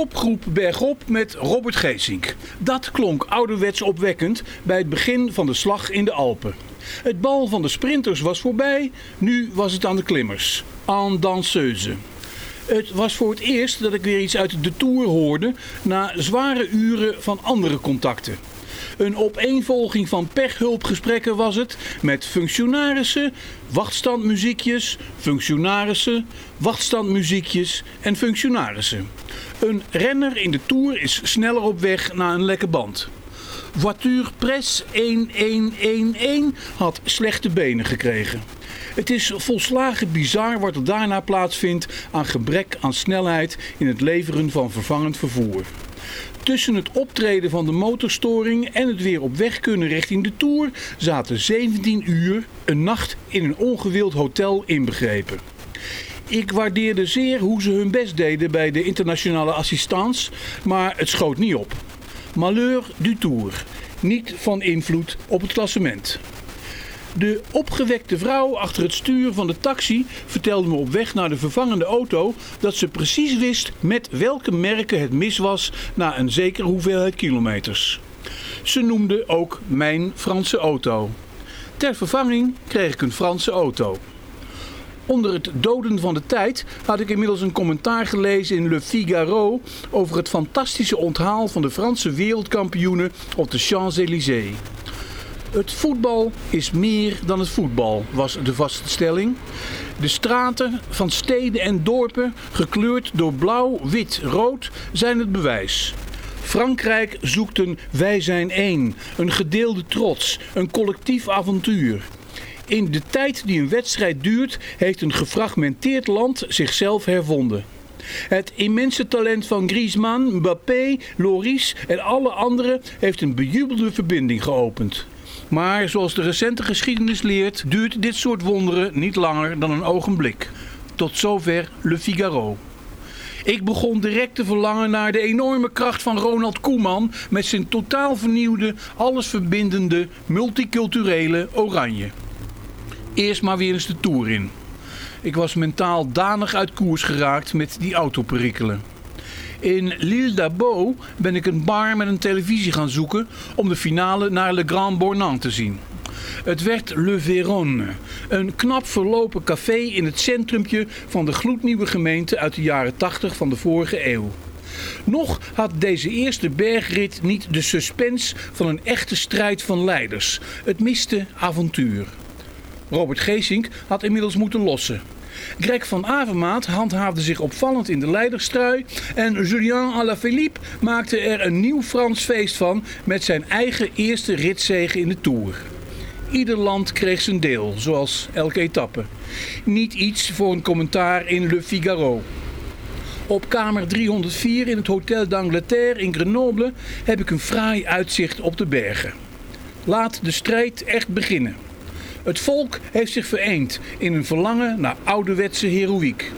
kopgroep bergop met Robert Geesink. Dat klonk ouderwets opwekkend bij het begin van de slag in de Alpen. Het bal van de sprinters was voorbij, nu was het aan de klimmers. En danseuse. Het was voor het eerst dat ik weer iets uit de Tour hoorde na zware uren van andere contacten. Een opeenvolging van pechhulpgesprekken was het met functionarissen, wachtstandmuziekjes, functionarissen, wachtstandmuziekjes en functionarissen. Een renner in de Tour is sneller op weg naar een lekke band. Voiture Press 1111 had slechte benen gekregen. Het is volslagen bizar wat er daarna plaatsvindt aan gebrek aan snelheid in het leveren van vervangend vervoer. Tussen het optreden van de motorstoring en het weer op weg kunnen richting de Tour zaten 17 uur, een nacht in een ongewild hotel inbegrepen. Ik waardeerde zeer hoe ze hun best deden bij de internationale assistance, maar het schoot niet op. Malheur du Tour, niet van invloed op het klassement. De opgewekte vrouw achter het stuur van de taxi vertelde me op weg naar de vervangende auto dat ze precies wist met welke merken het mis was na een zekere hoeveelheid kilometers. Ze noemde ook mijn Franse auto. Ter vervanging kreeg ik een Franse auto. Onder het doden van de tijd had ik inmiddels een commentaar gelezen in Le Figaro over het fantastische onthaal van de Franse wereldkampioenen op de Champs-Élysées. Het voetbal is meer dan het voetbal, was de vaststelling. De straten van steden en dorpen, gekleurd door blauw, wit, rood, zijn het bewijs. Frankrijk zoekt een wij zijn één, een gedeelde trots, een collectief avontuur. In de tijd die een wedstrijd duurt, heeft een gefragmenteerd land zichzelf hervonden. Het immense talent van Griezmann, Mbappé, Loris en alle anderen heeft een bejubelde verbinding geopend. Maar zoals de recente geschiedenis leert, duurt dit soort wonderen niet langer dan een ogenblik. Tot zover Le Figaro. Ik begon direct te verlangen naar de enorme kracht van Ronald Koeman met zijn totaal vernieuwde, allesverbindende, multiculturele oranje. Eerst maar weer eens de Tour in. Ik was mentaal danig uit koers geraakt met die autoperikelen. In L'Île d'Abo ben ik een bar met een televisie gaan zoeken om de finale naar Le Grand Bornand te zien. Het werd Le Véronne, een knap verlopen café in het centrumpje van de gloednieuwe gemeente uit de jaren 80 van de vorige eeuw. Nog had deze eerste bergrit niet de suspense van een echte strijd van leiders. Het miste avontuur. Robert Geesink had inmiddels moeten lossen. Greg van Avermaat handhaafde zich opvallend in de leiderstrui en Julien Alaphilippe maakte er een nieuw Frans feest van met zijn eigen eerste ritzege in de Tour. Ieder land kreeg zijn deel, zoals elke etappe. Niet iets voor een commentaar in Le Figaro. Op kamer 304 in het Hotel d'Angleterre in Grenoble heb ik een fraai uitzicht op de bergen. Laat de strijd echt beginnen. Het volk heeft zich vereend in een verlangen naar ouderwetse heroïek.